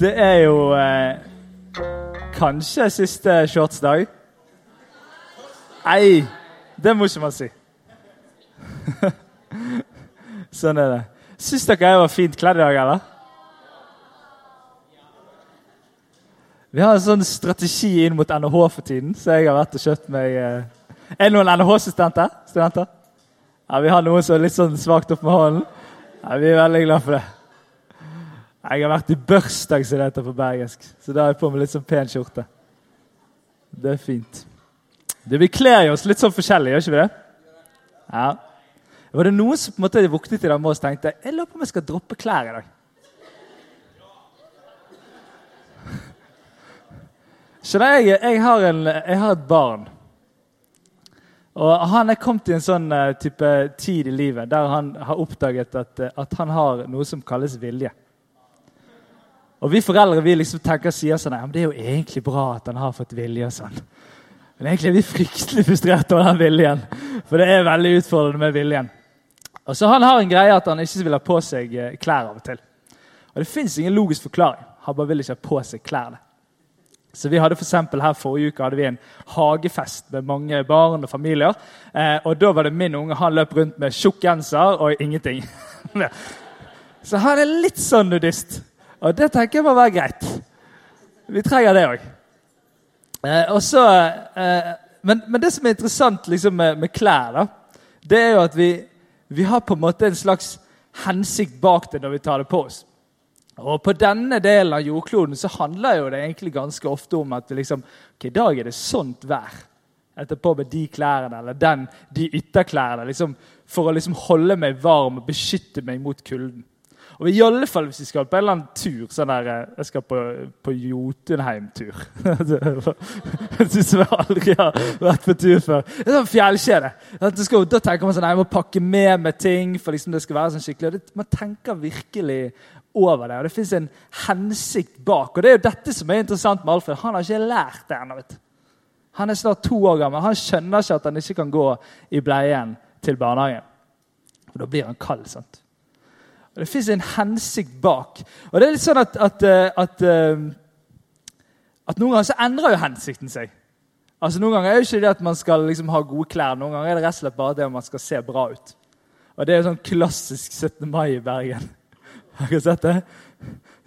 Det er jo eh, kanskje siste shortsdag. Nei, det må ikke man si. sånn er det. Syns dere jeg var fint kledd i dag, eller? Vi har en sånn strategi inn mot NHH for tiden, så jeg har vært og kjøpt meg eh... Er det noen NHH-studenter? Studenter? Ja, Vi har noen som er litt sånn svakt opp med hånden. Ja, vi er veldig glad for det. Jeg har vært i børsdag, som det heter på bergensk. Så da har jeg på meg litt sånn pen skjorte. Det er fint. Det Vi kler oss litt sånn forskjellig, gjør ikke vi det? Ja. Var det noen som på en måte våknet i dag med og tenkte jeg lurer på om jeg skal droppe klær i dag? Skjønner jeg, jeg har, en, jeg har et barn. Og Han er kommet i en sånn uh, type tid i livet der han har oppdaget at, uh, at han har noe som kalles vilje. Og Vi foreldre vi liksom tenker og sier sånn, ja, men det er jo egentlig bra at han har fått vilje. og sånn. Men egentlig er vi fryktelig frustrert over den viljen. For det er veldig utfordrende med viljen. Og så Han har en greie at han ikke vil ha på seg uh, klær av og til. Og Det fins ingen logisk forklaring. Han bare vil ikke ha på seg klærne. Så vi hadde for her Forrige uke hadde vi en hagefest med mange barn og familier. Eh, og Da var det min unge han løp rundt med tjukk genser og ingenting. så han er litt sånn nudist. Og det tenker jeg må være greit. Vi trenger det òg. Eh, eh, men, men, det som er interessant liksom, med, med, klær, da, det er jo at vi, vi har på en måte en slags hensikt bak det når vi tar det på oss. Og På denne delen av jordkloden så handler jo det egentlig ganske ofte om at vi liksom, ok, i dag er det sånt vær. Etterpå med de klærne eller den, de ytterklærne liksom, for å liksom holde meg varm og beskytte meg mot kulden. Og i alle fall hvis vi skal på en eller annen tur sånn der, eh, Jeg skal på, på Jotunheim-tur. jeg syns jeg aldri har vært på tur før. Det er sånn fjellkjede. Da tenker man sånn, jeg må pakke med meg ting. for liksom det skal være sånn skikkelig. Man tenker virkelig over det. Og det fins en hensikt bak. Og det er jo dette som er interessant med Alfred. Han har ikke lært det ennå. Han er snart to år gammel. Han skjønner ikke at han ikke kan gå i bleien til barnehagen. For da blir han kald. sant? Og Det fins en hensikt bak. Og det er litt sånn at, at, eh, at, eh, at noen ganger så endrer jo hensikten seg. Altså Noen ganger er det ikke det at man skal liksom ha gode klær, noen ganger er det rett og slett bare det at man skal se bra ut. Og Det er jo sånn klassisk 17. mai i Bergen. Har dere sett det?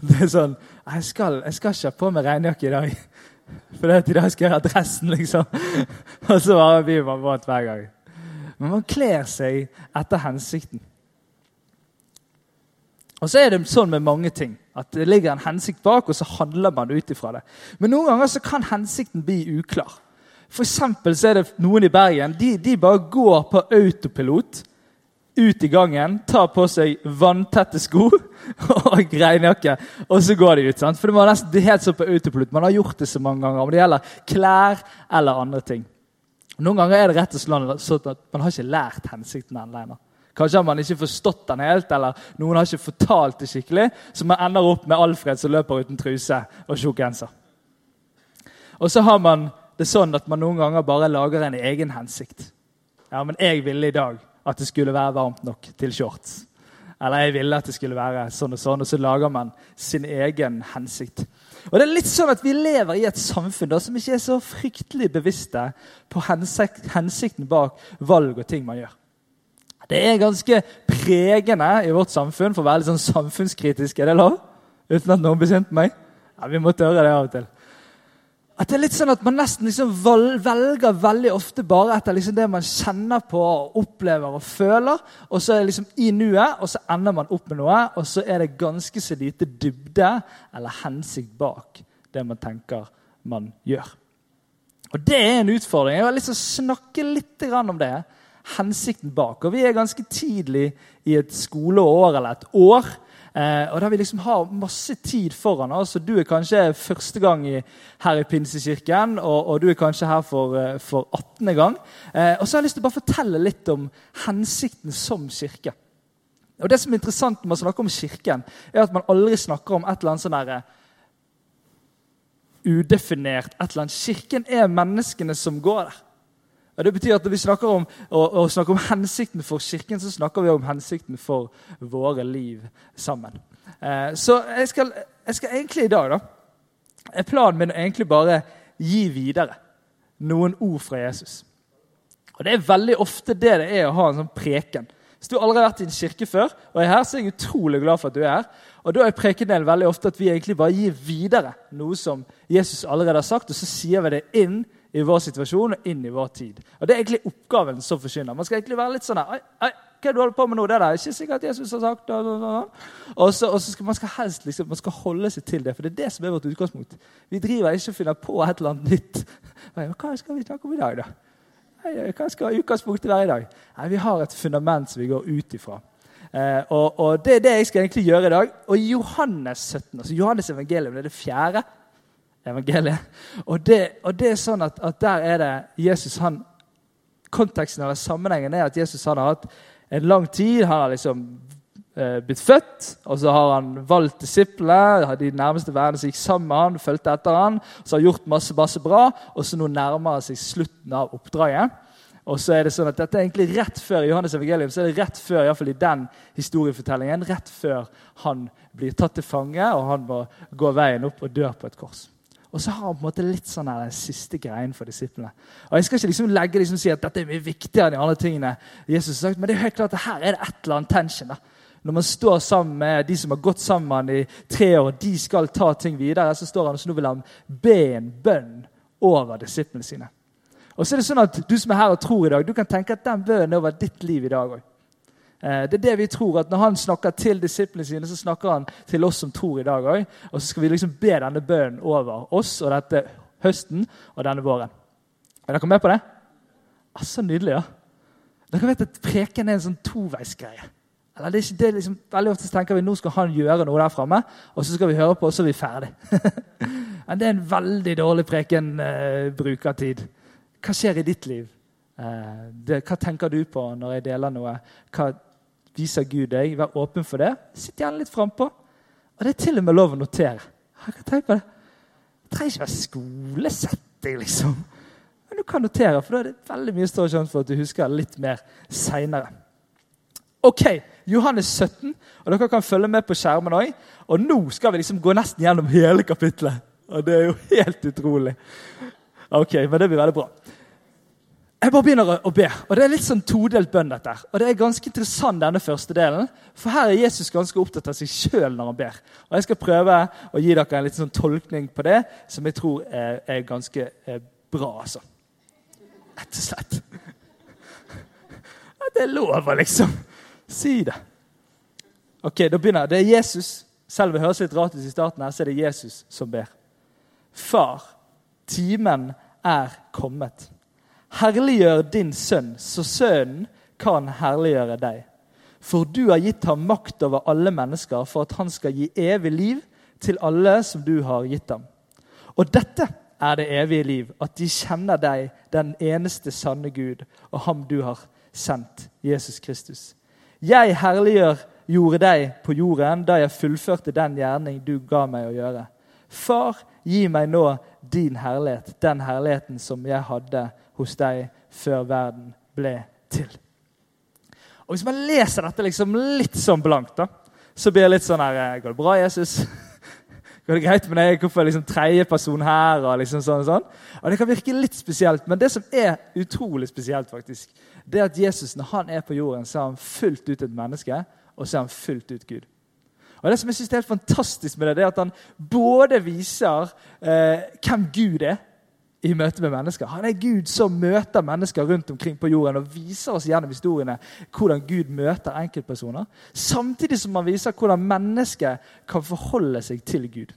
Det er sånn Jeg skal, jeg skal ikke ha på meg regnjakke i dag. For det, i dag skal jeg ha dressen, liksom. Og så bare blir man våt hver gang. Men man kler seg etter hensikten. Og så er det sånn med mange ting at det ligger en hensikt bak, og så handler man ut ifra det. Men noen ganger så kan hensikten bli uklar. For så er det noen i Bergen de, de bare går på autopilot ut i gangen, tar på seg vanntette sko og regnjakke, og så går de ut. sant? For det var nesten helt sånn på autopilot. Man har gjort det så mange ganger. Om det gjelder klær eller andre ting. Noen ganger er det rett og slett sånn at man har ikke lært hensikten ennå. Kanskje har man ikke forstått den helt, eller noen har ikke fortalt det skikkelig. Så man ender opp med Alfred som løper uten truse og tjukk genser. Og så har man det sånn at man noen ganger bare lager en egen hensikt. Ja, men jeg ville i dag at det skulle være varmt nok til shorts. Eller jeg ville at det skulle være sånn og sånn, og så lager man sin egen hensikt. Og det er litt sånn at Vi lever i et samfunn da, som ikke er så fryktelig bevisste på hensikten bak valg og ting man gjør. Det er ganske pregende i vårt samfunn for å være litt sånn samfunnskritisk. Er det lov? Uten at noen blir sint på meg? Ja, Vi må tørre det av og til. At det er litt sånn at Man nesten liksom velger veldig ofte bare etter liksom det man kjenner på, opplever og føler. Og så er det liksom i nuet, og så ender man opp med noe, og så er det ganske så lite dybde eller hensikt bak det man tenker man gjør. Og Det er en utfordring. Jeg har lyst til å snakke litt om det. Hensikten bak. Og Vi er ganske tidlig i et skoleår eller et år Eh, og der vi liksom har masse tid foran. oss. og Du er kanskje første gang i, her i Pinsekirken, og, og, du er kanskje her for, eh, for 18. gang. Eh, og så har jeg lyst til å bare fortelle litt om hensikten som kirke. Og Det som er interessant når man snakker om Kirken, er at man aldri snakker om et eller annet sånn derre udefinert et eller annet. Kirken er menneskene som går der. Og det betyr at Når vi snakker om, å, å snakke om hensikten for Kirken, så snakker vi om hensikten for våre liv sammen. Eh, så jeg skal, jeg skal, egentlig i dag da, er Planen min egentlig bare gi videre noen ord fra Jesus. Og Det er veldig ofte det det er å ha en sånn preken. Hvis du aldri har vært i en kirke før, og er her, så er jeg utrolig glad for at du er her. Og Da er prekendelen veldig ofte at vi egentlig bare gir videre noe som Jesus allerede har sagt, og så sier vi det inn i vår situasjon og inn i vår tid. Og Det er egentlig oppgaven som forkynner. Man skal egentlig være litt sånn oi, hva er det du holder på med nå? Det er ikke sikkert Jesus har sagt det. Og så, og så skal man skal helst liksom, man skal holde seg til det, for det er det som er vårt utgangspunkt. Vi driver ikke og finner på et eller annet nytt. Hva skal vi snakke om i dag, da? Hva skal utgangspunktet være i dag? Nei, Vi har et fundament som vi går ut ifra. Eh, og, og, Det er det jeg skal egentlig gjøre i dag. Og Johannes 17, altså Johannes evangelium, det er det fjerde evangeliet. Og det, og det er sånn at, at, der er det Jesus han, Konteksten eller sammenhengen er at Jesus han har hatt en lang tid. Han har liksom eh, blitt født, og så har han valgt disiplene. De nærmeste vennene som gikk sammen med han, fulgte etter han, så har gjort masse, masse bra, og så nå nærmer han seg slutten av oppdraget. Og så er det sånn at Dette er egentlig rett før Johannes evangelium, så er det rett før i, hvert fall i den historiefortellingen, rett før han blir tatt til fange og han må gå veien opp og dør på et kors. Og så har han på en måte litt sånn her, den siste greien for disiplene. Og Jeg skal ikke liksom legge liksom si at dette er mye viktigere enn de andre tingene Jesus har sagt, men det er helt klart at her er det et eller annet tension. da. Når man står sammen med de som har gått sammen i tre år, og de skal ta ting videre, så står han og så nå vil han be en bønn over disiplene sine. Og så er det sånn at Du som er her og tror i dag, du kan tenke at den bønnen er over ditt liv i dag òg. Eh, det er det vi tror, at Når han snakker til disiplene sine, så snakker han til oss som tror i dag òg. Og så skal vi liksom be denne bønnen over oss og dette høsten og denne våren. Er dere med på det? Ah, så nydelig, ja. Dere vet at preken er en sånn toveisgreie. Eller det er ikke det liksom, Veldig ofte tenker vi nå skal han gjøre noe der framme, og så skal vi høre på, og så er vi ferdig. Men det er en veldig dårlig preken eh, brukertid. Hva skjer i ditt liv? Eh, det, hva tenker du på når jeg deler noe? Hva viser Gud deg? Vær åpen for det. Sitt gjerne litt frampå. Og det er til og med lov å notere. Tenk på det. Det trenger ikke være skolesetting, liksom. Men du kan notere, for da er det veldig mye større sjanse for at du husker litt mer seinere. Ok, Johannes 17, og dere kan følge med på skjermen òg. Og nå skal vi liksom gå nesten gjennom hele kapittelet. Og det er jo helt utrolig. Ok, men det blir veldig bra. Jeg bare begynner å be. og Det er litt sånn todelt bønn. dette. Og Det er ganske interessant, denne første delen. For her er Jesus ganske opptatt av seg sjøl når han ber. Og Jeg skal prøve å gi dere en litt sånn tolkning på det som jeg tror er, er ganske er bra. altså. Rett og slett. Det er lov å liksom si det. Ok, da begynner jeg. Det er Jesus. Selv om det høres litt rart ut i starten, her, så er det Jesus som ber. Far, timen er kommet. Herliggjør din sønn, så sønnen kan herliggjøre deg. For du har gitt ham makt over alle mennesker for at han skal gi evig liv til alle som du har gitt ham. Og dette er det evige liv, at de kjenner deg, den eneste sanne Gud, og ham du har sendt, Jesus Kristus. Jeg herliggjør gjorde deg på jorden da jeg fullførte den gjerning du ga meg å gjøre. Far, gi meg nå din herlighet, den herligheten som jeg hadde hos deg før verden ble til. Og Hvis man leser dette liksom litt sånn blankt, da, så blir det litt sånn her eh, Går det bra, Jesus? Går det greit med deg? Hvorfor er liksom tredjeperson her? Og liksom sånn og sånn. Og Det kan virke litt spesielt, men det som er utrolig spesielt, faktisk, det er at Jesus når han er på jorden, så er han fullt ut et menneske, og så er han fullt ut Gud. Og Det som jeg synes er helt fantastisk med det, det er at han både viser eh, hvem Gud er, i møte med mennesker. Han er Gud som møter mennesker rundt omkring på jorden og viser oss gjennom historiene hvordan Gud møter enkeltpersoner. Samtidig som han viser hvordan mennesket kan forholde seg til Gud.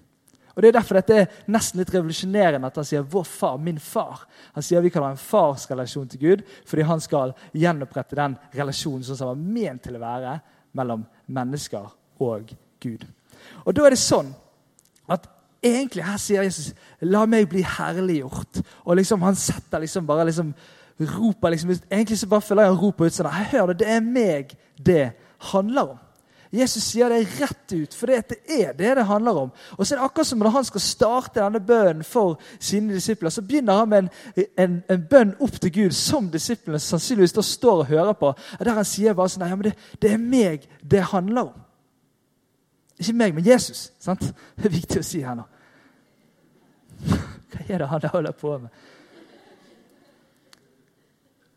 Og Det er derfor dette er nesten litt revolusjonerende at han sier 'vår far, min far'. Han sier vi kan ha en farsrelasjon til Gud fordi han skal gjenopprette den relasjonen som han var ment til å være mellom mennesker og Gud. Og da er det sånn at egentlig her sier Jesus 'la meg bli herliggjort'. Og liksom han setter liksom bare liksom roper liksom, Egentlig så bare føler jeg han roper ut sånn 'Hør det, det er meg det handler om'. Jesus sier det rett ut, for det er det det handler om. Og så er det akkurat som Når han skal starte denne bønnen for sine disipler, så begynner han med en, en, en bønn opp til Gud som disiplene sannsynligvis da står og hører på. Der han sier bare sånn ja, men det, det er meg det handler om. Ikke meg, men Jesus. sant? Det er viktig å si her nå. Hva er det han holder på med?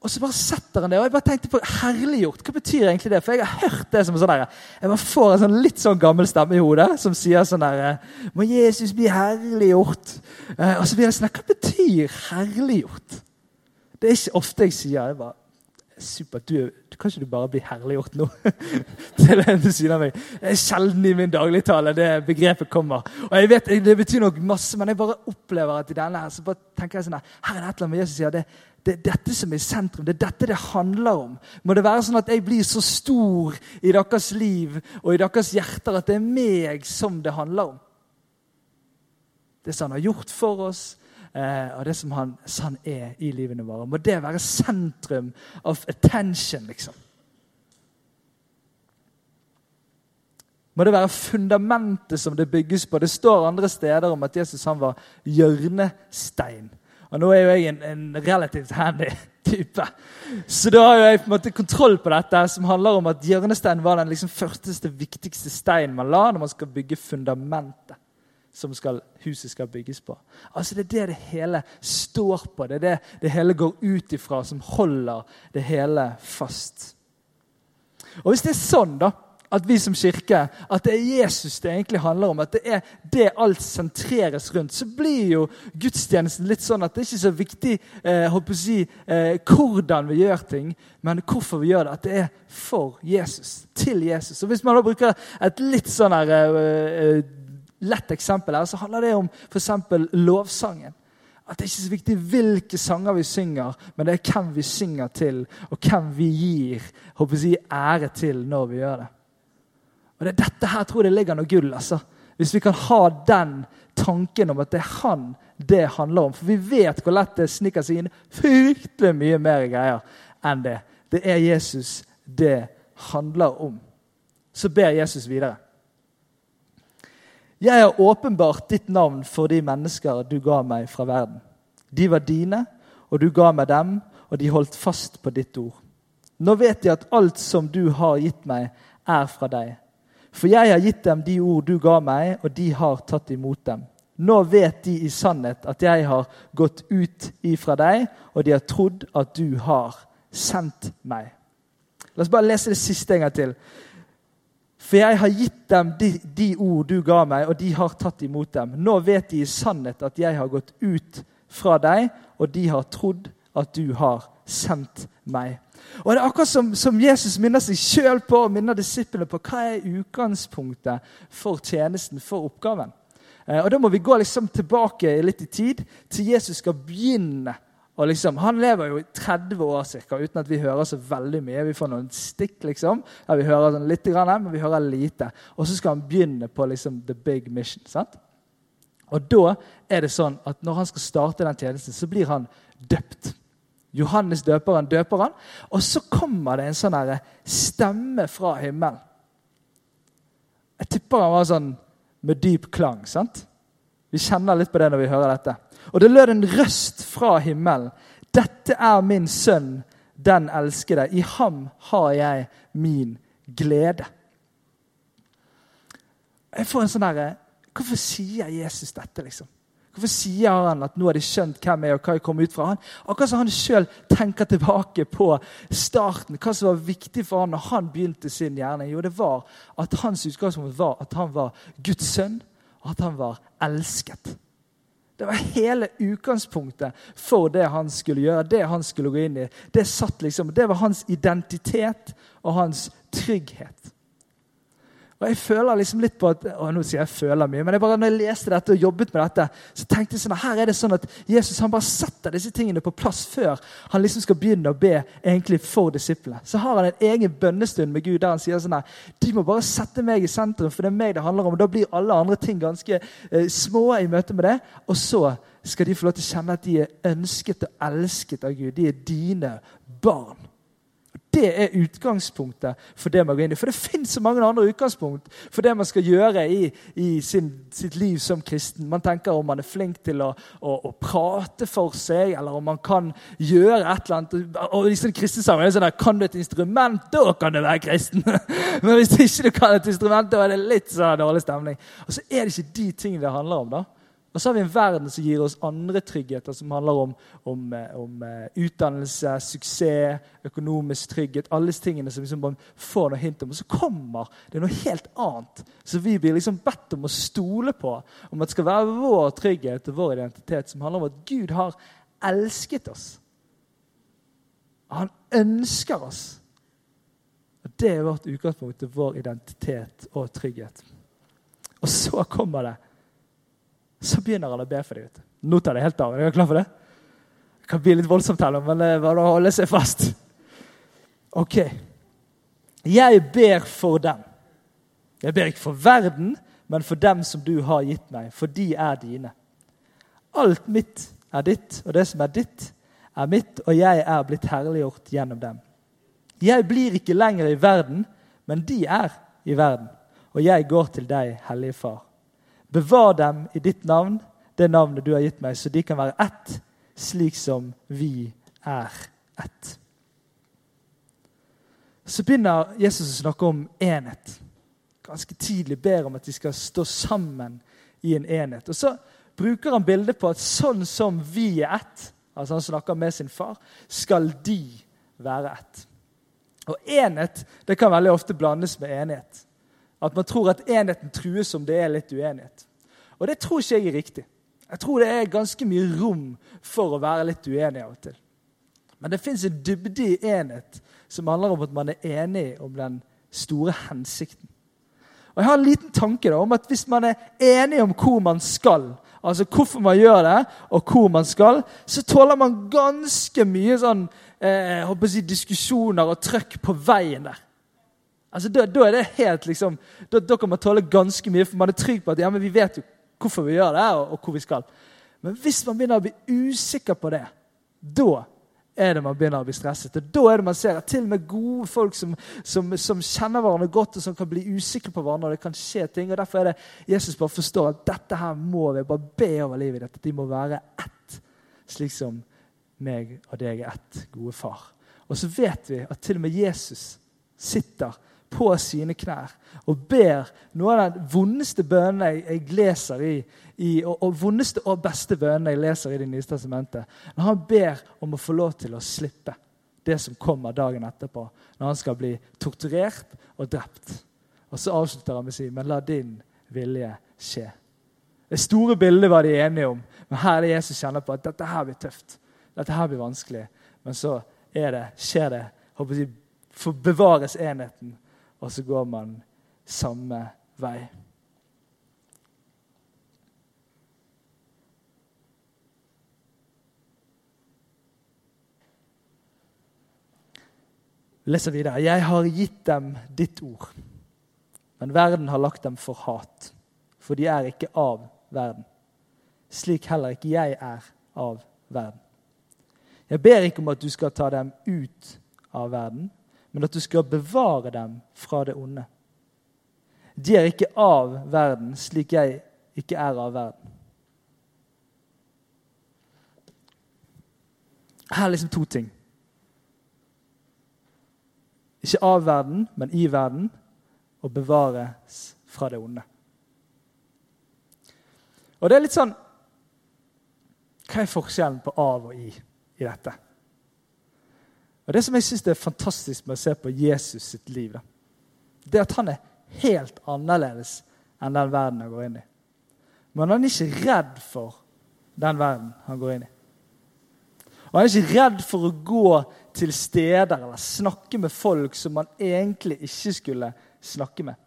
Og så bare setter han det. Og jeg bare tenkte på herliggjort. Hva betyr egentlig det? For jeg har hørt det som sånn der, Jeg bare får en sånn litt sånn gammel stemme i hodet som sier sånn der Må Jesus bli herliggjort? Eh, og så blir jeg sånn Hva betyr herliggjort? Det er ikke ofte jeg sier. jeg bare, Supert. Du, kan ikke du bare bli herliggjort nå? Til en ved siden av meg. Det er sjelden i min dagligtale det begrepet kommer. Og jeg vet, Det betyr nok masse, men jeg bare opplever at i denne her så bare tenker jeg sånn her, her er det et eller annet med Jesus sier det det er dette som er i sentrum. Det er dette det handler om. Må det være sånn at jeg blir så stor i deres liv og i deres hjerter at det er meg som det handler om? Det som han har gjort for oss, og det som han, han er i livene våre. Må det være sentrum of attention, liksom. Må det være fundamentet som det bygges på. Det står andre steder om at Jesus han var hjørnestein. Og nå er jo jeg en, en relativt handy type. Så da har jeg på en måte kontroll på dette, som handler om at hjørnestein var den liksom første, viktigste steinen man la når man skal bygge fundamentet som skal, huset skal bygges på. Altså Det er det det hele står på. Det er det det hele går ut ifra, som holder det hele fast. Og Hvis det er sånn, da, at vi som kirke, at det er Jesus det egentlig handler om, at det er det alt sentreres rundt, så blir jo gudstjenesten litt sånn at det er ikke så viktig eh, si, eh, hvordan vi gjør ting, men hvorfor vi gjør det. At det er for Jesus. Til Jesus. Og Hvis man da bruker et litt sånn her, eh, eh lett eksempel her, så handler det om f.eks. lovsangen. At det er ikke så viktig hvilke sanger vi synger, men det er hvem vi synger til, og hvem vi gir håper jeg, ære til når vi gjør det. Og det er dette her tror jeg det ligger noe gull. altså. Hvis vi kan ha den tanken om at det er han det handler om. For vi vet hvor lett det sniker seg inn fryktelig mye mer greier enn det. Det er Jesus det handler om. Så ber Jesus videre. Jeg har åpenbart ditt navn for de mennesker du ga meg fra verden. De var dine, og du ga meg dem, og de holdt fast på ditt ord. Nå vet de at alt som du har gitt meg, er fra deg. For jeg har gitt dem de ord du ga meg, og de har tatt imot dem. Nå vet de i sannhet at jeg har gått ut ifra deg, og de har trodd at du har sendt meg. La oss bare lese det siste en gang til. For jeg har gitt dem de, de, ord du ga meg, og de har tatt imot dem. Nå vet de i sannhet at jeg har gått ut fra deg, og de har trodd at du har sendt meg. Og Det er akkurat som, som Jesus minner seg sjøl på og minner disiplene på hva er utgangspunktet for tjenesten, for oppgaven. Eh, og Da må vi gå liksom tilbake litt i tid, til Jesus skal begynne. Og liksom, Han lever jo i 30 år cirka, uten at vi hører så veldig mye. Vi får noen stikk, liksom. Ja, vi hører sånn litt, men vi hører lite. Og så skal han begynne på liksom the big mission. sant? Og da er det sånn at når han skal starte den tjenesten, så blir han døpt. Johannes døperen døper han. Og så kommer det en sånn stemme fra himmelen. Jeg tipper han var sånn med dyp klang. sant? Vi kjenner litt på det når vi hører dette. Og det lød en røst fra himmelen. Dette er min sønn, den elskede. I ham har jeg min glede. Jeg får en sånn herre Hvorfor sier Jesus dette, liksom? Hvorfor sier han at nå har de skjønt hvem jeg er og hva jeg kom ut fra? Han, akkurat som han sjøl tenker tilbake på starten, hva som var viktig for han når han begynte sin gjerning. Jo, det var at hans utgangspunkt var at han var Guds sønn, og at han var elsket. Det var hele utgangspunktet for det han skulle gjøre, det han skulle gå inn i. Det, liksom, det var hans identitet og hans trygghet. Og jeg føler liksom litt på at, å nå sier jeg føler mye, men jeg bare, når jeg leste dette og jobbet med dette, så tenkte jeg sånn, at her er det sånn at Jesus han bare setter disse tingene på plass før han liksom skal begynne å be egentlig for disiplene. Så har han en egen bønnestund med Gud der han sier sånn her, de må bare sette meg i sentrum, for det er meg det handler om. og Da blir alle andre ting ganske eh, små i møte med det. Og så skal de få lov til å kjenne at de er ønsket og elsket av Gud. De er dine barn. Det er utgangspunktet for det man går inn i. For det fins så mange andre utgangspunkt for det man skal gjøre i, i sin, sitt liv som kristen. Man tenker om man er flink til å, å, å, prate for seg, eller om man kan gjøre et eller annet. Og i sånn kristen er sånn der, Kan du et instrument, da kan du være kristen! Men hvis ikke du kan et instrument, da er det litt sånn dårlig stemning. Og så er det ikke de tingene det handler om. da. Og så har vi en verden som gir oss andre tryggheter, som handler om, om, eh, om uh, utdannelse, suksess, økonomisk trygghet. Alle disse tingene som liksom får noe hint om. Og så kommer det noe helt annet som vi blir liksom bedt om å stole på. Om at det skal være vår trygghet og vår identitet, som handler om at Gud har elsket oss. Han ønsker oss. Og Det er vårt utgangspunkt, vår identitet og trygghet. Og så kommer det så begynner han å be for dem. Nå tar det helt av. Er dere klar for det? Det kan bli litt voldsomt, her, men er bare å holde seg fast. Ok. Jeg ber for dem. Jeg ber ikke for verden, men for dem som du har gitt meg, for de er dine. Alt mitt er ditt, og det som er ditt, er mitt, og jeg er blitt herliggjort gjennom dem. Jeg blir ikke lenger i verden, men de er i verden, og jeg går til deg, Hellige Far. Bevar dem i ditt navn, det navnet du har gitt meg, så de kan være ett, slik som vi er ett. Så begynner Jesus å snakke om enhet. Ganske tidlig ber om at de skal stå sammen i en enhet. Og Så bruker han bildet på at sånn som vi er ett, altså han snakker med sin far, skal de være ett. Og enhet det kan veldig ofte blandes med enighet. At man tror at enheten trues om det er litt uenighet. Og det tror ikke jeg er riktig. Jeg tror det er ganske mye rom for å være litt uenig av og til. Men det fins en dybde i enhet som handler om at man er enig om den store hensikten. Og Jeg har en liten tanke da, om at hvis man er enig om hvor man skal, altså hvorfor man gjør det, og hvor man skal, så tåler man ganske mye sånn, eh, si, diskusjoner og trøkk på veien der. Altså, da, da, er det helt liksom, da, da, kan man tåle ganske mye, for man er trygg på at ja, men vi vet jo hvorfor vi gjør det, og, og hvor vi skal. Men hvis man begynner å bli usikker på det, da er det man begynner å bli stresset. Og Da er det man ser at til og med gode folk som, som, som, kjenner hverandre godt, og som kan bli usikre på hverandre, og det kan skje ting. og Derfor er det Jesus bare forstår at dette her må vi bare be over livet ditt. At de må være ett, slik som meg og deg er ett, gode far. Og så vet vi at til og med Jesus sitter på sine knær og ber noe av den vondeste bønnen jeg leser i, i og, og, vondeste og beste bønnen jeg leser i Det nye testamentet. Når han ber om å få lov til å slippe det som kommer dagen etterpå, når han skal bli torturert og drept. Og så avslutter han med å si, men la din vilje skje. Det store bildet var de enige om, men her er det Jesus kjenner på at dette her blir tøft. Dette her blir vanskelig. Men så er det, skjer det. Håper jeg, for bevares enheten og så går man samme vei. Vi leser videre. Jeg har gitt dem ditt ord, men verden har lagt dem for hat. For de er ikke av verden, slik heller ikke jeg er av verden. Jeg ber ikke om at du skal ta dem ut av verden, men at du skal bevare dem fra det onde. De er ikke av verden, slik jeg ikke er av verden. Her er liksom to ting. Ikke av verden, men i verden, og bevares fra det onde. Og det er litt sånn Hva er forskjellen på av og i i dette? Og Det som jeg synes er fantastisk med å se på Jesus sitt liv, da, det er at han er helt annerledes enn den verden han går inn i. Men han er ikke redd for den verden han går inn i. Og Han er ikke redd for å gå til steder eller snakke med folk som han egentlig ikke skulle snakke med.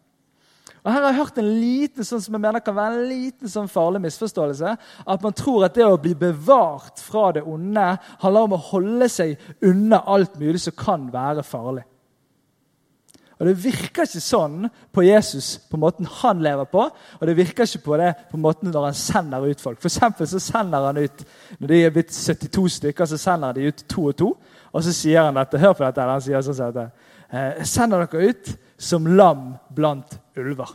Og Her har jeg hørt en liten sånn som jeg mener kan være en liten sånn farlig misforståelse. At man tror at det å bli bevart fra det onde handler om å holde seg unna alt mulig som kan være farlig. Og Det virker ikke sånn på Jesus på måten han lever på, og det virker ikke på det på måten når han sender ut folk. For så sender han ut, Når de er blitt 72 stykker, så sender han de ut to og to. Og så sier han dette. Hør på dette. Han sier sånn at eh, sender dere ut som lam blant ulver.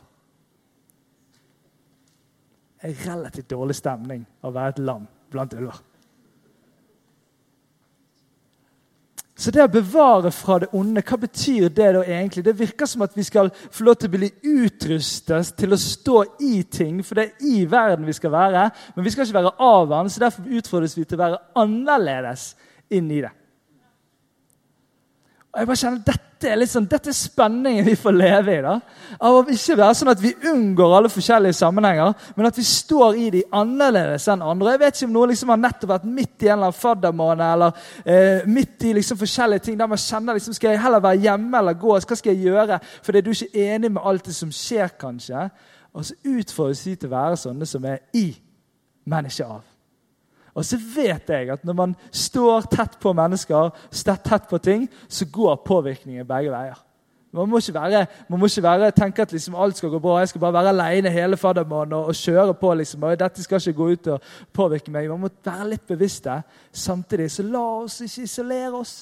En relativt dårlig stemning å være et lam blant ulver. Så det å bevare fra det onde, hva betyr det da egentlig? Det virker som at vi skal få lov til å bli utrustet til å stå i ting, for det er i verden vi skal være. Men vi skal ikke være av den, så derfor utfordres vi til å være annerledes inn i det. Og jeg bare kjenner Dette er sånn, dette er spenningen vi får leve i. da. Av å ikke være sånn at vi unngår alle forskjellige sammenhenger, men at vi står i de annerledes enn andre. Jeg vet ikke om noen liksom har nettopp vært midt i en eller annen faddermåned eller eh, midt i liksom forskjellige ting der man kjenner liksom, skal jeg heller være hjemme eller gå. Hva skal jeg gjøre? Fordi du er ikke enig med alt det som skjer, kanskje. Og så utfordres vi til å være sånne som er i, men ikke av. Og så vet jeg at når man står tett på mennesker, tett på ting, så går påvirkningen begge veier. Man må ikke, være, man må ikke være, tenke at liksom alt skal gå bra. Jeg skal bare være aleine hele faddermåneden og, og, kjøre på. liksom, og Dette skal ikke gå ut og påvirke meg. Man må være litt bevisste. Samtidig så la oss ikke isolere oss.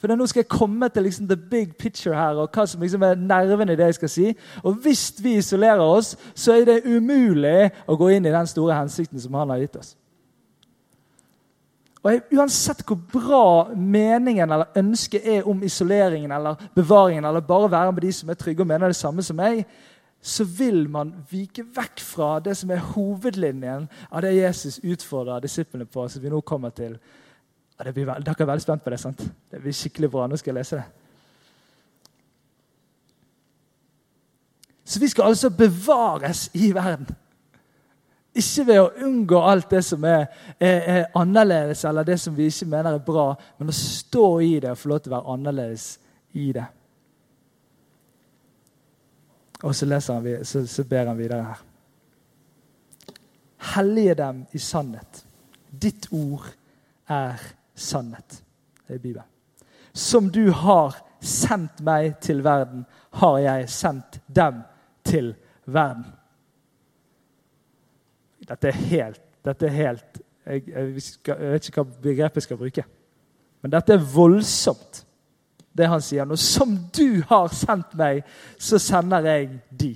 For Nå skal jeg komme til liksom the big picture her, og hva som liksom er nerven i det jeg skal si. Og Hvis vi isolerer oss, så er det umulig å gå inn i den store hensikten som han har gitt oss. Og Uansett hvor bra meningen eller ønsket er om isoleringen eller bevaringen, eller bare være med de som er trygge og mener det samme som meg, så vil man vike vekk fra det som er hovedlinjen av det Jesus utfordrer disiplene på. som vi nå kommer til. Ja, blir, dere er veldig spent på det, sant? Det blir skikkelig bra. Nå skal jeg lese det. Så vi skal altså bevares i verden. Ikke ved å unngå alt det som er, er, er, annerledes, eller det som vi ikke mener er bra, men å stå i det og få lov til å være annerledes i det. Og så, han, så, så ber han videre her. Hellige dem i sannhet. Ditt ord er sannhet. Det er Bibelen. Som du har sendt meg til verden, har jeg sendt dem til verden. Dette er helt, dette er helt jeg, jeg, skal, jeg, vet ikke hva begrepet jeg skal bruke. Men dette er voldsomt, det han sier. Nå som du har sendt meg, så sender jeg de.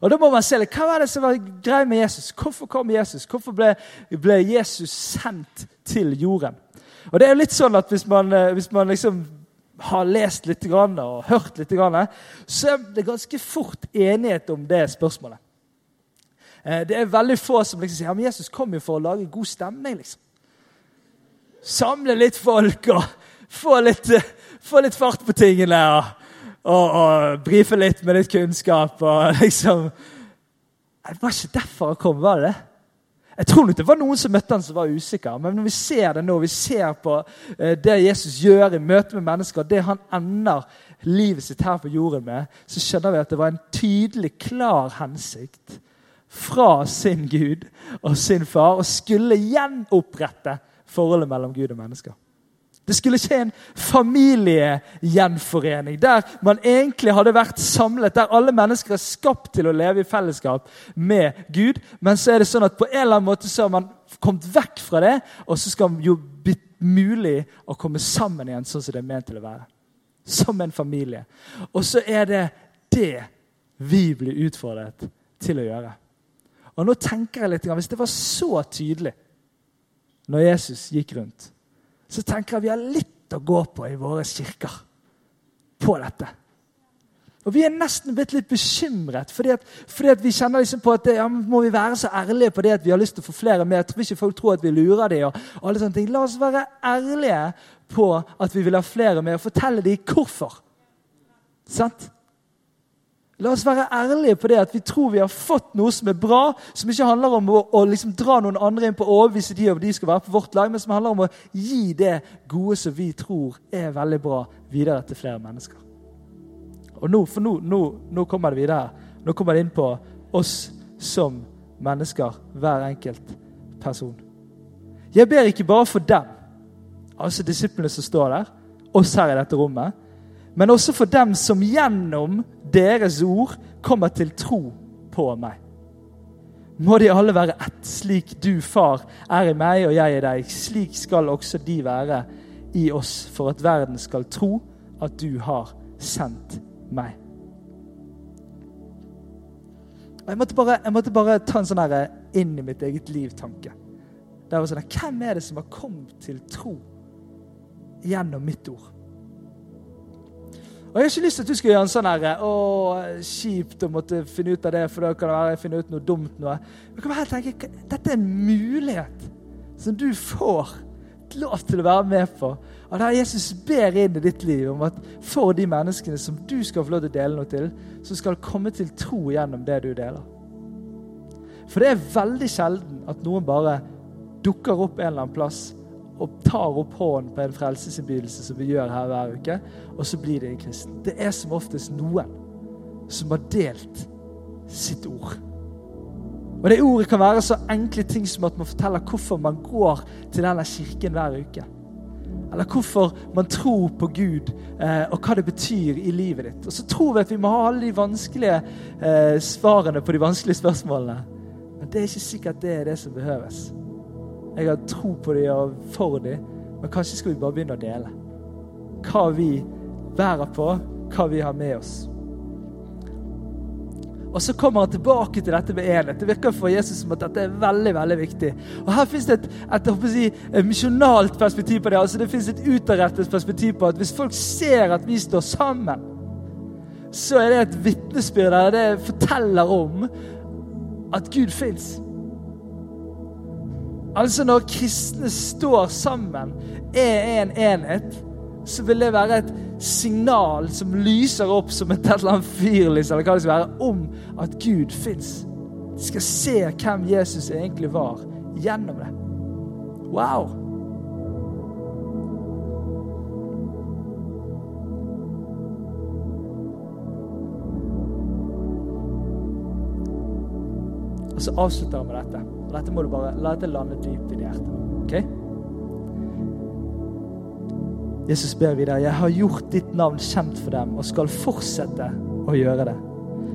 Og da må man se litt, Hva var det som var greia med Jesus? Hvorfor kom Jesus? Hvorfor ble, ble, Jesus sendt til jorden? Og det er litt sånn at Hvis man, eh, hvis man liksom har lest litt og hørt litt, så er det ganske fort enighet om det spørsmålet. Eh, det er veldig få som liksom sier ja, men Jesus kom jo for å lage god stemning. liksom. Samle litt folk og få litt, få litt fart på tingene. Og, og, og, brife litt med litt kunnskap. og liksom... Det var ikke derfor han kom, var det det? Jeg tror nok det var noen som møtte han som var usikker, Men når vi ser det nå, vi ser på eh, det Jesus gjør i møte med mennesker, det han ender livet sitt her på jorden med, så skjønner vi at det var en tydelig, klar hensikt fra sin Gud og sin far og skulle gjenopprette forholdet mellom Gud og mennesker. Det skulle skje en familiegjenforening der man egentlig hadde vært samlet, der alle mennesker er skapt til å leve i fellesskap med Gud. Men så er det sånn at på en eller annen måte så har man kommet vekk fra det, og så skal det jo bli mulig å komme sammen igjen sånn som det er ment til å være. Som en familie. Og så er det det vi blir utfordret til å gjøre. Og nå tenker jeg litt, Hvis det var så tydelig når Jesus gikk rundt, så tenker jeg vi har litt å gå på i våre kirker på dette. Og Vi er nesten blitt litt bekymret, fordi, at, fordi at vi kjenner liksom på at det, ja, må vi være så ærlige på det at vi har lyst til å få flere med. Jeg tror ikke folk tror at vi lurer dem. Og, alle sånne ting. La oss være ærlige på at vi vil ha flere med, og fortelle dem hvorfor. Sant? La oss være ærlige på det at vi tror vi har fått noe som er bra, som ikke handler om å, å liksom dra noen andre inn på å overbevise de om de skal være på vårt lag, men som handler om å gi det gode som vi tror er veldig bra, videre til flere mennesker. Og nå, for nå, nå, nå kommer det videre. Nå kommer det inn på oss som mennesker, hver enkelt person. Jeg ber ikke bare for dem, altså disiplene som står der, oss her i dette rommet, men også for dem som gjennom deres ord kommer til tro på meg. Må de alle være ett, slik du, far, er i meg og jeg i deg. Slik skal også de være i oss, for at verden skal tro at du har sendt meg. Jeg måtte bare, jeg måtte bare ta en sånn inn i mitt eget liv-tanke. Sånn, Hvem er det som har kommet til tro gjennom mitt ord? Og Jeg har ikke lyst til at du skal gjøre en sånn her, å, kjipt å måtte finne ut av det, for da kan det være jeg finner ut noe dumt. noe. Men kan bare tenke, Dette er en mulighet som du får lov til å være med på. Og der Jesus ber inn i ditt liv om at for de menneskene som du skal få lov til å dele noe til, så skal komme til tro gjennom det du deler. For det er veldig sjelden at noen bare dukker opp en eller annen plass og tar opp hånden på en frelsesinnbydelse, som vi gjør her hver uke, og så blir det en kristen. Det er som oftest noen som har delt sitt ord. Og Det ordet kan være så enkle ting som at man forteller hvorfor man går til denne kirken hver uke. Eller hvorfor man tror på Gud, eh, og hva det betyr i livet ditt. Og så tror vi at vi må ha alle de vanskelige eh, svarene på de vanskelige spørsmålene. Men det er ikke sikkert det er det som behøves. Jeg har tro på dem og for dem, men kanskje skal vi bare begynne å dele. Hva vi bærer på, hva vi har med oss. Og så kommer han tilbake til dette med enhet. Det virker for Jesus som at dette er veldig veldig viktig. Og Her fins det et, et, si, et misjonalt perspektiv på det. altså Det fins et utadrettet perspektiv på at hvis folk ser at vi står sammen, så er det et vitnesbyrd der det forteller om at Gud fins. Altså Når kristne står sammen, er en enhet, så vil det være et signal som lyser opp som et eller annet fyrlys eller hva det skal være, om at Gud fins. De skal se hvem Jesus egentlig var gjennom det. Wow! Og så avslutter han med dette. Og dette må du bare la dette lande dypt i hjertet. ok? Jesus ber videre, 'Jeg har gjort ditt navn kjent for dem og skal fortsette å gjøre det.'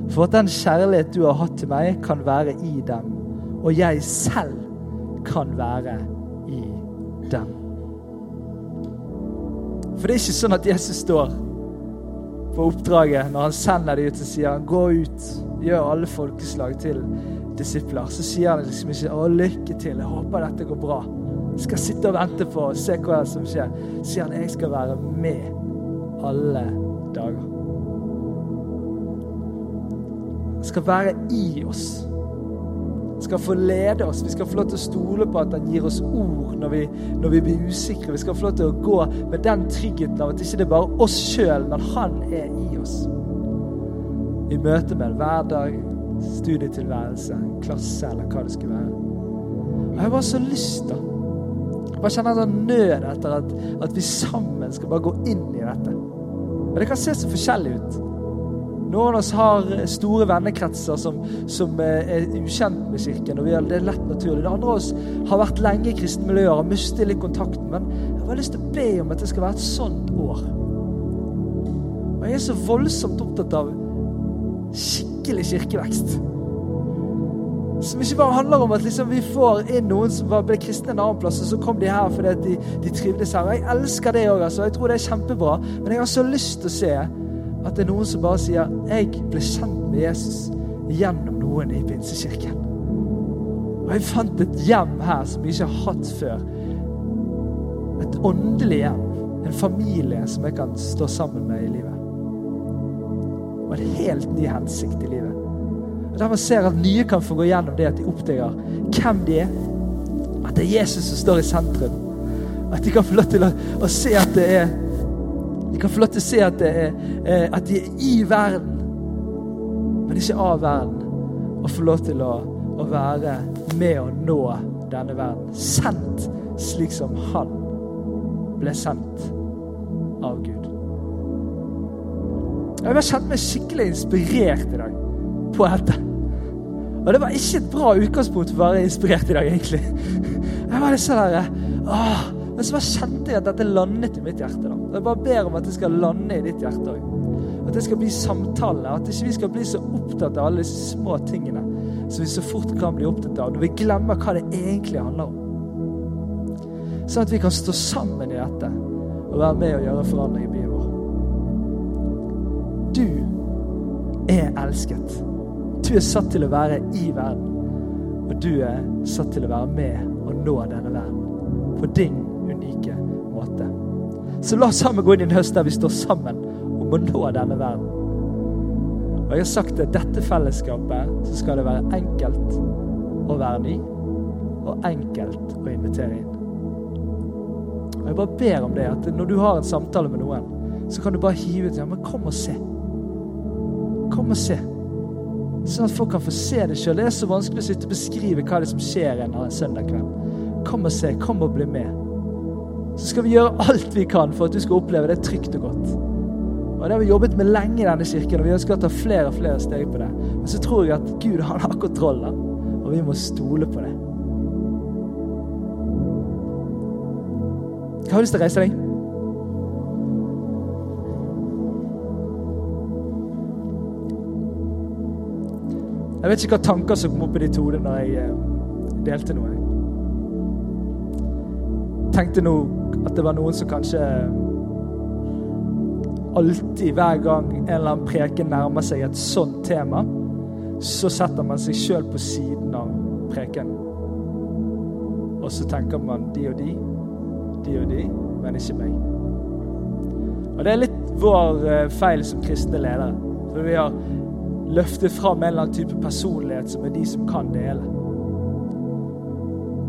'For at den kjærlighet du har hatt til meg, kan være i dem, og jeg selv kan være i dem.' For det er ikke sånn at Jesus står på oppdraget når han sender dem ut, og sier 'Gå ut, gjør alle folkeslag til disipler, så sier han liksom ikke 'Å, lykke til, jeg håper dette går bra'. Jeg skal sitte og vente på og se hva som skjer. Sier han 'Jeg skal være med alle dager'. Han skal være i oss. Han skal få lede oss. Vi skal få lov til å stole på at han gir oss ord når vi, når vi blir usikre. Vi skal få lov til å gå med den tryggheten av at ikke det er bare oss sjøl, men han er i oss. I møte med en hverdag, studietilværelse, klasse eller hva det skulle være. Og jeg bare så lyst, da. Jeg bare kjenner en sånn nød etter at, at, vi sammen skal bare gå inn i dette. Og det kan se så forskjellig ut. Noen av oss har store vennekretser som, som er ukjent med Kirken. og Det er lett naturlig. Det andre av oss har vært lenge i kristne miljøer og mistet litt kontakten. Men jeg har lyst til å be om at det skal være et sånt år. Og jeg er så voldsomt opptatt av skikkelig kirkevekst. Som ikke bare handler om at liksom vi får inn noen som ble kristne en annen plass, og så kom de her fordi de, de trivdes her. Og Jeg elsker det òg, altså. Jeg tror det er kjempebra. Men jeg har så lyst til å se at det er noen som bare sier 'Jeg ble kjent med Jesus gjennom noen i Pinsekirken'. Og jeg fant et hjem her som jeg ikke har hatt før. Et åndelig hjem. En familie som jeg kan stå sammen med i livet og en helt ny hensikt i livet. Og Der man ser at nye kan få gå gjennom det at de oppdager hvem de er. At det er Jesus som står i sentrum. At de kan få lov til å, å se at det er De kan få lov til å se at, det er, eh, at de er i verden, men ikke av verden. Og få lov til å, å være med å nå denne verden. Sendt slik som han ble sendt av Gud. Jeg har kjent meg skikkelig inspirert i dag på dette. Og det var ikke et bra utgangspunkt for å være inspirert i dag, egentlig. Jeg var litt sånn der, åh, Men så bare kjente jeg at dette landet i mitt hjerte. da. Jeg bare ber om at det skal lande i ditt hjerte òg. At det skal bli samtale. At ikke vi skal bli så opptatt av alle disse små tingene som vi så fort kan bli opptatt av, når vi glemmer hva det egentlig handler om. Sånn at vi kan stå sammen i dette og være med og gjøre forandring i byen er elsket. Du er satt til å være i verden. Og du er satt til å være med og nå denne verden på din unike måte. Så la oss sammen gå inn i en høst der vi står sammen om å nå denne verden. Og jeg har sagt at dette fellesskapet så skal det være enkelt å være ny, og enkelt å invitere inn. Og Jeg bare ber om det, at når du har en samtale med noen, så kan du bare hive ut ja, men kom og se. Kom og se. Sånn at folk kan få se det sjøl. Det er så vanskelig å sitte og beskrive hva det er som skjer en søndag kveld. Kom og se. Kom og bli med. Så skal vi gjøre alt vi kan for at du skal oppleve det trygt og godt. Og Det har vi jobbet med lenge i denne kirken, og vi ønsker å ta flere og flere steg på det. Men så tror jeg at Gud han har kontroll, og vi må stole på det. Hva har lyst til å reise deg? Jeg vet ikke hva tanker som kom opp i ditt hode når jeg eh, delte noe. Jeg tenkte nå at det var noen som kanskje alltid, hver gang en eller annen preken nærmer seg et sånt tema, så setter man seg sjøl på siden av preken. Og så tenker man de og de, de og de, men ikke meg. Og det er litt vår eh, feil som kristne ledere. For vi har løftet fram en eller annen type personlighet som er de som kan dele.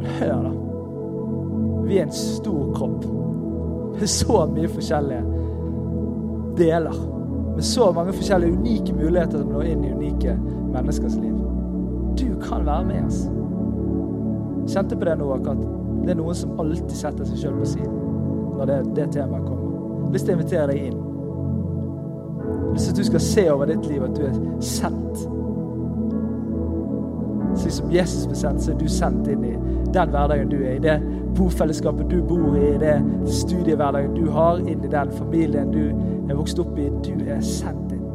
Men hør, da. Vi er en stor kropp med så mye forskjellige deler. Med så mange forskjellige unike muligheter til å nå inn i unike menneskers liv. Du kan være med oss. Kjente på det nå akkurat. Det er noen som alltid setter seg sjøl på siden når det, det temaet kommer. Lyst til å invitere deg inn. At du skal se over ditt liv at du er sendt. Slik som Jesus ble sendt, så er du sendt inn i den hverdagen du er i. Det bofellesskapet du bor i, det studiehverdagen du har, inn i den familien du er vokst opp i. Du er sendt inn.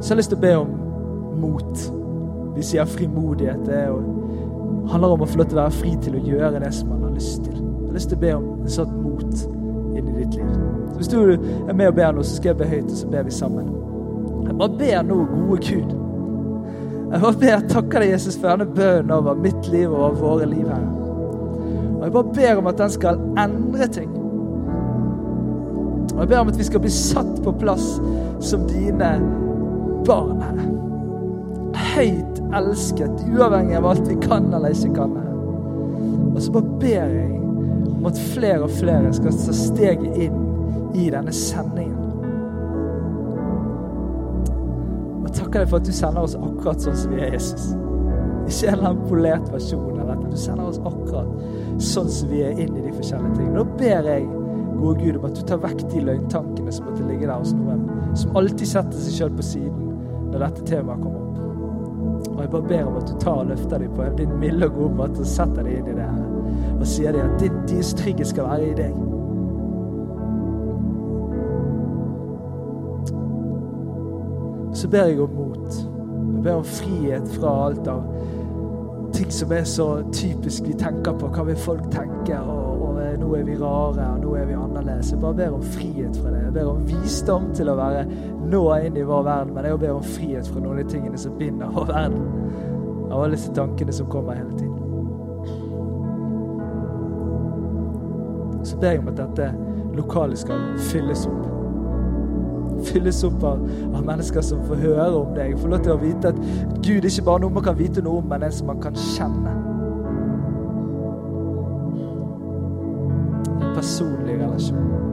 Så jeg har lyst til å be om mot. Vi sier frimodighet. Det er handler om å få lov til å være fri til å gjøre det som man har lyst til. Har lyst til å be om en sånn mot inn i ditt liv. Så Hvis du er med og ber nå, så skal jeg be høyt, og så ber vi sammen. Jeg bare ber nå, gode Gud. Jeg bare ber, takker deg, Jesus, for denne bønnen over mitt liv og over våre liv her. Og jeg bare ber om at den skal endre ting. Og jeg ber om at vi skal bli satt på plass som dine barn, her. Høyt elsket, uavhengig av alt vi kan eller ikke kan. Og så bare ber jeg om at flere og flere skal ta steget inn i denne sendingen. Og takker deg for at du sender oss akkurat sånn som vi er, Jesus. Ikke en eller annen polert versjon av dette. Du sender oss akkurat sånn som vi er inn i de forskjellige tingene. Nå ber jeg, gode Gud, om at du tar vekk de løgntankene som måtte ligge der hos noen, som alltid setter seg sjøl på siden når dette temaet kommer opp. Og jeg bare ber om at du tar og løfter dem på din milde og gode måte og setter dem inn i det her. Og sier det at deres trygghet skal være i deg. Så ber jeg om mot. Jeg ber om frihet fra alt av ting som er så typisk vi tenker på. Hva vil folk tenke? Og, og nå er vi rare, og nå er vi annerledes. Jeg bare ber om frihet fra det. Jeg ber om visdom til å være nå inn i vår verden, men jeg ber om frihet fra noen av de tingene som binder vår verden. Av alle disse tankene som kommer hele tiden. Så ber jeg om at dette lokalet skal fylles opp. Fylles opp av, av mennesker som får høre om deg. Får lov til å vite at Gud ikke bare noe man kan vite noe om, men en som man kan kjenne. En personlig relasjon.